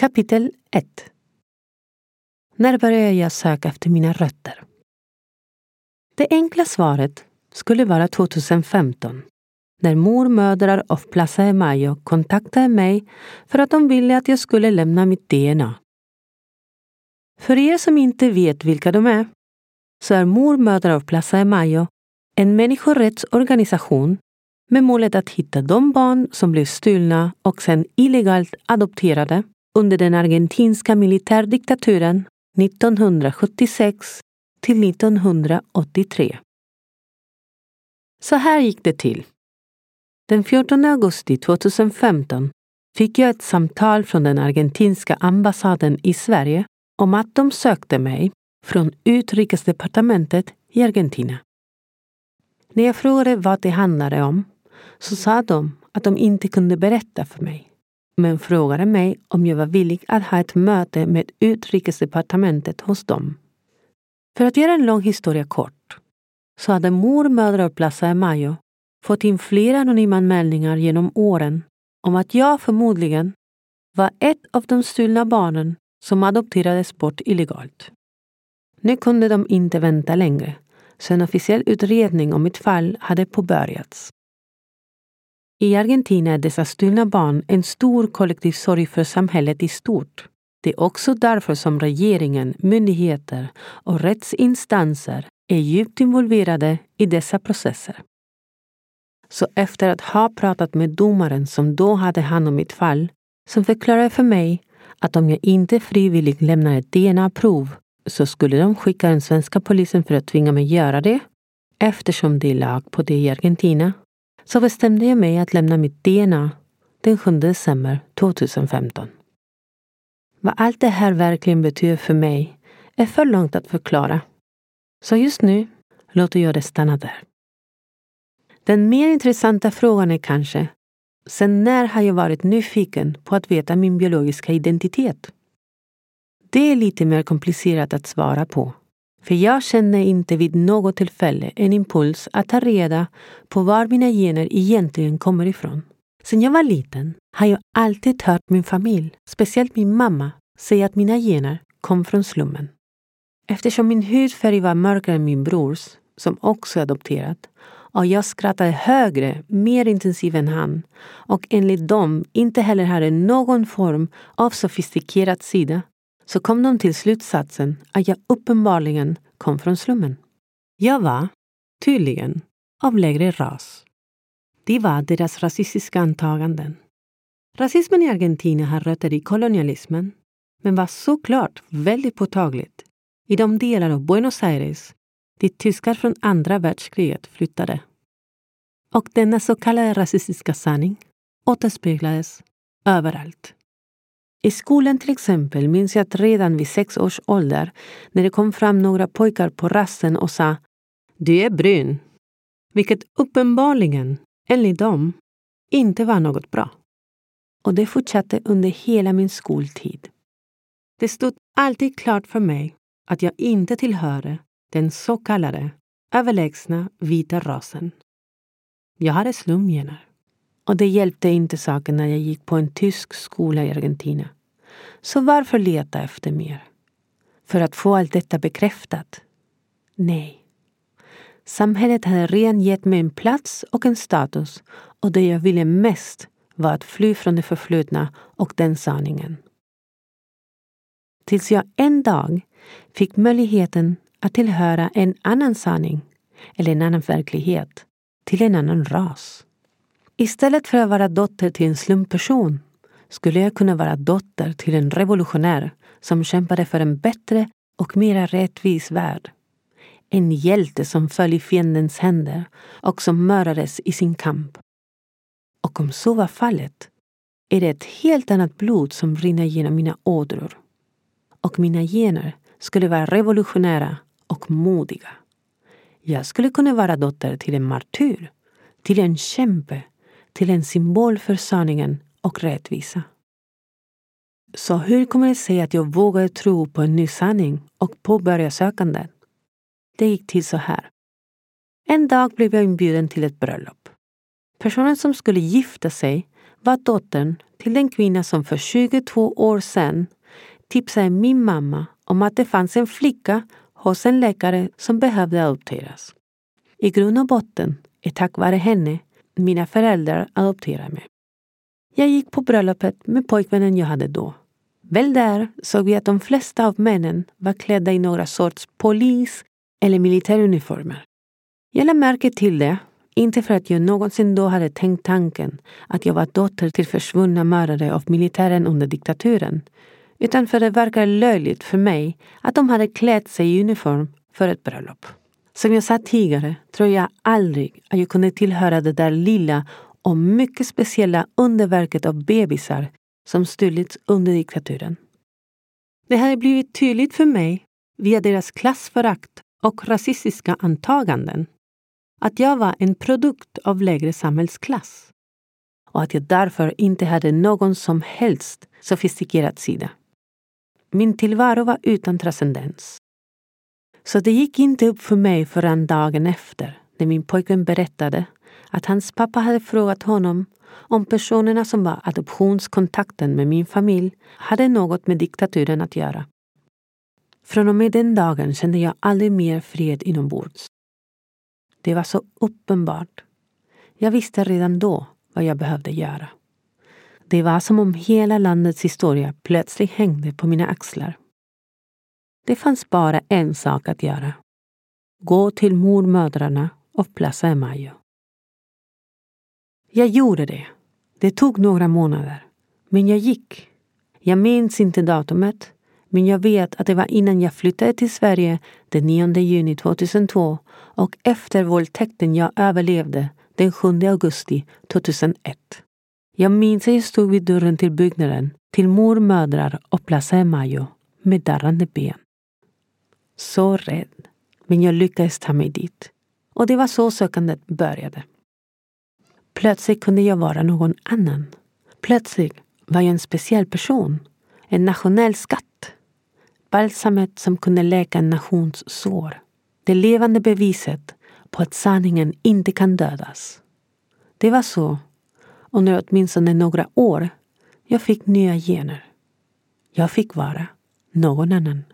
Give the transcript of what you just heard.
Kapitel 1 När började jag söka efter mina rötter? Det enkla svaret skulle vara 2015 när mormödrar av Plaza de Mayo kontaktade mig för att de ville att jag skulle lämna mitt DNA. För er som inte vet vilka de är så är mormödrar av Plaza de Mayo en människorättsorganisation med målet att hitta de barn som blev stulna och sedan illegalt adopterade under den argentinska militärdiktaturen 1976 till 1983. Så här gick det till. Den 14 augusti 2015 fick jag ett samtal från den argentinska ambassaden i Sverige om att de sökte mig från utrikesdepartementet i Argentina. När jag frågade vad det handlade om så sa de att de inte kunde berätta för mig men frågade mig om jag var villig att ha ett möte med utrikesdepartementet hos dem. För att göra en lång historia kort så hade mor, mödrar Plaza de Mayo fått in flera anonyma anmälningar genom åren om att jag förmodligen var ett av de stulna barnen som adopterades bort illegalt. Nu kunde de inte vänta längre, så en officiell utredning om mitt fall hade påbörjats. I Argentina är dessa stulna barn en stor kollektiv sorg för samhället i stort. Det är också därför som regeringen, myndigheter och rättsinstanser är djupt involverade i dessa processer. Så efter att ha pratat med domaren som då hade hand om mitt fall, som förklarade för mig att om jag inte frivilligt lämnade ett DNA-prov så skulle de skicka den svenska polisen för att tvinga mig göra det, eftersom det är lag på det i Argentina, så bestämde jag mig att lämna mitt DNA den 7 december 2015. Vad allt det här verkligen betyder för mig är för långt att förklara. Så just nu låter jag det stanna där. Den mer intressanta frågan är kanske, sen när har jag varit nyfiken på att veta min biologiska identitet? Det är lite mer komplicerat att svara på. För jag känner inte vid något tillfälle en impuls att ta reda på var mina gener egentligen kommer ifrån. Sen jag var liten har jag alltid hört min familj, speciellt min mamma, säga att mina gener kom från slummen. Eftersom min hudfärg var mörkare än min brors, som också är adopterad, och jag skrattade högre, mer intensivt än han och enligt dem inte heller hade någon form av sofistikerad sida så kom de till slutsatsen att jag uppenbarligen kom från slummen. Jag var, tydligen, av lägre ras. Det var deras rasistiska antaganden. Rasismen i Argentina har rötter i kolonialismen, men var såklart väldigt påtagligt i de delar av Buenos Aires dit tyskar från andra världskriget flyttade. Och denna så kallade rasistiska sanning återspeglades överallt. I skolan till exempel minns jag att redan vid sex års ålder när det kom fram några pojkar på rasten och sa Du är brun. Vilket uppenbarligen enligt dem, inte var något bra. Och det fortsatte under hela min skoltid. Det stod alltid klart för mig att jag inte tillhörde den så kallade överlägsna vita rasen. Jag hade slumgener. Och det hjälpte inte saken när jag gick på en tysk skola i Argentina. Så varför leta efter mer? För att få allt detta bekräftat? Nej. Samhället hade redan gett mig en plats och en status och det jag ville mest var att fly från det förflutna och den sanningen. Tills jag en dag fick möjligheten att tillhöra en annan sanning eller en annan verklighet till en annan ras. Istället för att vara dotter till en slumperson skulle jag kunna vara dotter till en revolutionär som kämpade för en bättre och mera rättvis värld. En hjälte som föll i fiendens händer och som mördades i sin kamp. Och om så var fallet är det ett helt annat blod som rinner genom mina ådror. Och mina gener skulle vara revolutionära och modiga. Jag skulle kunna vara dotter till en martyr, till en kämpe, till en symbol för sanningen och rättvisa. Så hur kommer det sig att jag vågade tro på en ny sanning och påbörja sökandet? Det gick till så här. En dag blev jag inbjuden till ett bröllop. Personen som skulle gifta sig var dottern till den kvinna som för 22 år sedan tipsade min mamma om att det fanns en flicka hos en läkare som behövde adopteras. I grund och botten är tack vare henne mina föräldrar adopterade mig. Jag gick på bröllopet med pojkvännen jag hade då. Väl där såg vi att de flesta av männen var klädda i några sorts polis eller militäruniformer. Jag lade märke till det, inte för att jag någonsin då hade tänkt tanken att jag var dotter till försvunna mördare av militären under diktaturen, utan för det verkar löjligt för mig att de hade klätt sig i uniform för ett bröllop. Som jag sa tidigare tror jag aldrig att jag kunde tillhöra det där lilla och mycket speciella underverket av bebisar som stulits under diktaturen. Det hade blivit tydligt för mig via deras klassförakt och rasistiska antaganden att jag var en produkt av lägre samhällsklass och att jag därför inte hade någon som helst sofistikerad sida. Min tillvaro var utan transcendens. Så det gick inte upp för mig förrän dagen efter när min pojkvän berättade att hans pappa hade frågat honom om personerna som var adoptionskontakten med min familj hade något med diktaturen att göra. Från och med den dagen kände jag aldrig mer fred inombords. Det var så uppenbart. Jag visste redan då vad jag behövde göra. Det var som om hela landets historia plötsligt hängde på mina axlar. Det fanns bara en sak att göra. Gå till mormödrarna och Plaza Mayo. Jag gjorde det. Det tog några månader. Men jag gick. Jag minns inte datumet, men jag vet att det var innan jag flyttade till Sverige den 9 juni 2002 och efter våldtäkten jag överlevde den 7 augusti 2001. Jag minns att jag stod vid dörren till byggnaden, till mormödrar och Plaza Mayo med darrande ben. Så rädd, men jag lyckades ta mig dit. Och det var så sökandet började. Plötsligt kunde jag vara någon annan. Plötsligt var jag en speciell person. En nationell skatt. Balsamet som kunde läka en nations sår. Det levande beviset på att sanningen inte kan dödas. Det var så, under åtminstone några år, jag fick nya gener. Jag fick vara någon annan.